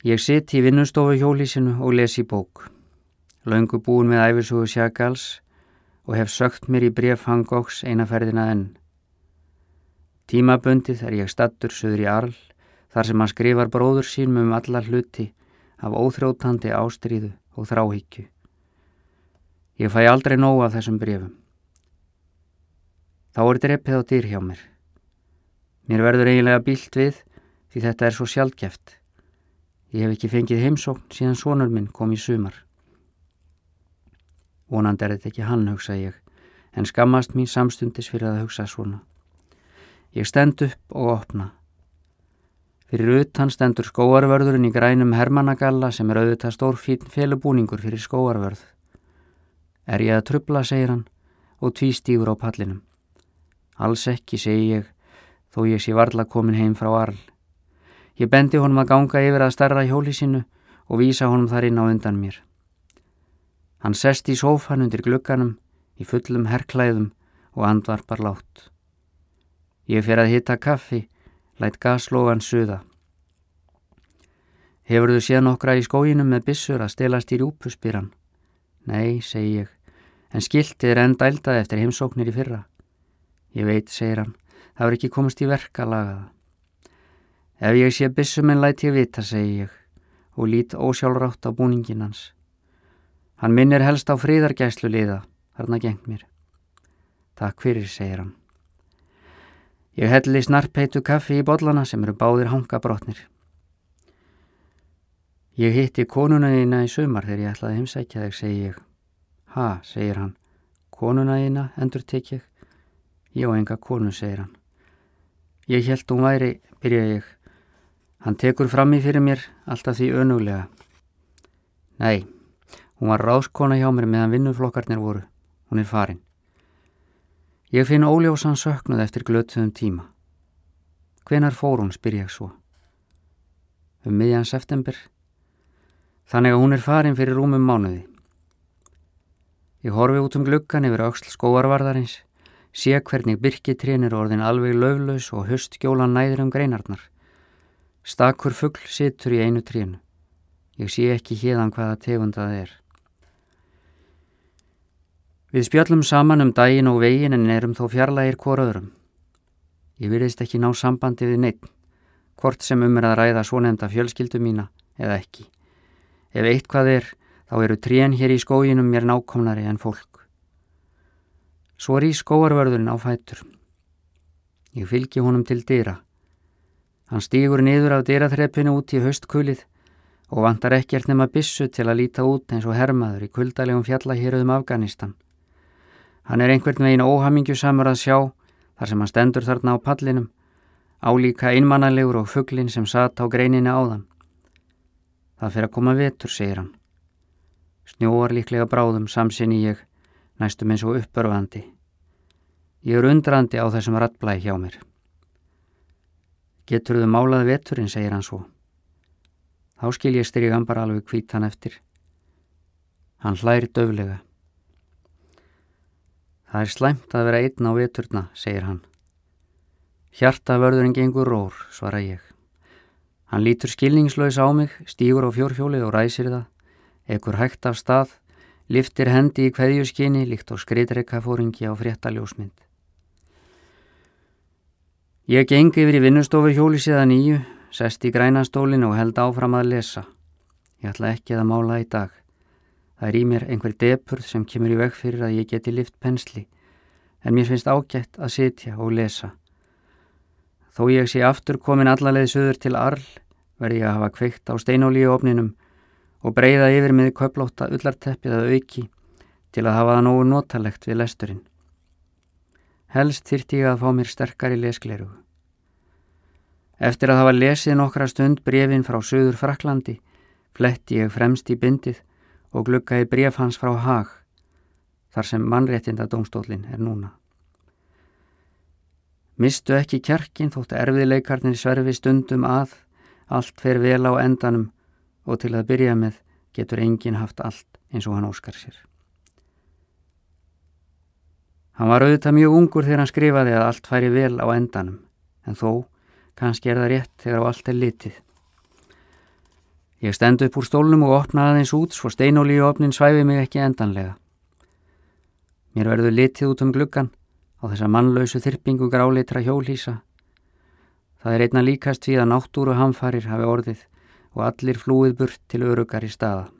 Ég sitt í vinnustofu hjólísinu og lesi bók. Laungu búin með æfisugu Sjagals og hef sögt mér í bref Hangóks einaferðina enn. Tímabundið er ég stattur söður í Arl þar sem hann skrifar bróður sínum um alla hluti af óþrótandi ástríðu og þráhyggju. Ég fæ aldrei nóg af þessum brefum. Þá er dreppið á dýr hjá mér. Mér verður eiginlega bílt við því þetta er svo sjálfgeft. Ég hef ekki fengið heimsókn síðan sonur minn kom í sumar. Vonandi er þetta ekki hann, hugsa ég, en skammast mín samstundis fyrir að hugsa svona. Ég stend upp og opna. Fyrir utan stendur skóarvörðurinn í grænum hermannagalla sem er auðvitað stór fín felubúningur fyrir skóarvörð. Er ég að trubla, segir hann, og tvístýgur á pallinum. Alls ekki, segi ég, þó ég sé varla komin heim frá Arl. Ég bendi honum að ganga yfir að starra hjóli sínu og vísa honum þar inn á undan mér. Hann sest í sófan undir glugganum í fullum herrklæðum og andvarpar látt. Ég fer að hitta kaffi, lætt gaslógan suða. Hefur þú séð nokkra í skóginum með bissur að stelast í rúpuspyran? Nei, segi ég, en skiltið er enda eldað eftir heimsóknir í fyrra. Ég veit, segir hann, það er ekki komist í verka lagaða. Ef ég sé bissuminn læt ég vita, segi ég, og lít ósjálfrátt á búningin hans. Hann minnir helst á fríðargæslu liða, þarna gengt mér. Takk fyrir, segir hann. Ég helli snarpeitu kaffi í bollana sem eru báðir hangabrotnir. Ég hitti konuna þína í sumar þegar ég ætlaði heimsækja þig, segi ég. Ha, segir hann. Konuna þína, endur tek ég. Ég og enga konu, segir hann. Ég held hún væri, byrja ég. Hann tekur fram í fyrir mér alltaf því önuglega. Nei, hún var ráskona hjá mér meðan vinnuflokkarnir voru. Hún er farin. Ég finn óljósan söknuð eftir glötuðum tíma. Hvenar fór hún, spyr ég svo. Um miðjan september. Þannig að hún er farin fyrir rúmum mánuði. Ég horfi út um gluggan yfir auksl skóarvarðarins, sé hvernig byrkitrén er orðin alveg löflaus og höstskjólan næður um greinarnar. Stakur fuggl situr í einu trínu. Ég sé ekki hérðan hvaða tegundað er. Við spjöllum saman um daginn og veginn en erum þó fjarlægir hvora öðrum. Ég virðist ekki ná sambandi við neitt, hvort sem um er að ræða svo nefnda fjölskyldu mína eða ekki. Ef eitt hvað er, þá eru trén hér í skóginum mér nákomnari en fólk. Svo er í skóarvörðurinn á fætur. Ég fylgi honum til dyra. Hann stýgur niður af dyraþreppinu út í höstkulið og vantar ekkert nema bissu til að líta út eins og hermaður í kuldalegum fjallahýruðum Afganistan. Hann er einhvern veginn óhamingjusamur að sjá þar sem hann stendur þarna á pallinum, álíka einmannalegur og fugglin sem satt á greininu áðan. Það fyrir að koma vetur, segir hann. Snjóar líklega bráðum samsinni ég, næstum eins og uppörfandi. Ég er undrandi á þessum rattblæ hjá mér. Getur þau málað veturinn, segir hann svo. Þá skil ég styrjan bara alveg hvít hann eftir. Hann hlæri döflega. Það er slæmt að vera einn á veturna, segir hann. Hjartavörðurinn gengur rór, svara ég. Hann lítur skilningslaus á mig, stýgur á fjórhjóli og ræsir það, ekkur hægt af stað, liftir hendi í hverjuskinni líkt og skreitreika fóringi á fréttaljósmynd. Ég gengi yfir í vinnustofu hjóli síðan nýju, sest í grænastólinu og held áfram að lesa. Ég ætla ekki að mála í dag. Það er í mér einhver depurð sem kemur í veg fyrir að ég geti lift pensli, en mér finnst ágætt að sitja og lesa. Þó ég sé aftur komin allarleið söður til Arl, verði ég að hafa kveikt á steinólíu ofninum og breyða yfir með kauplóta ullarteppið að auki til að hafa það nógu notalegt við lesturinn. Helst þyrti ég að fá mér sterkari leskleru. Eftir að hafa lesið nokkra stund brefin frá söður Fraklandi, fletti ég fremst í bindið og glukkaði bref hans frá Hag, þar sem mannréttinda domstólinn er núna. Mistu ekki kjarkin þótt erfiðleikarnir sverfi stundum að, allt fer vel á endanum og til að byrja með getur enginn haft allt eins og hann óskar sér. Hann var auðvitað mjög ungur þegar hann skrifaði að allt færi vel á endanum, en þó kannski er það rétt þegar á allt er litið. Ég stend upp úr stólnum og opna aðeins út svo steinóli í opnin svæfi mig ekki endanlega. Mér verður litið út um gluggan á þessa mannlausu þyrpingu gráleitra hjólísa. Það er einna líkast því að náttúru hamfarir hafi orðið og allir flúið burt til öruggar í staða.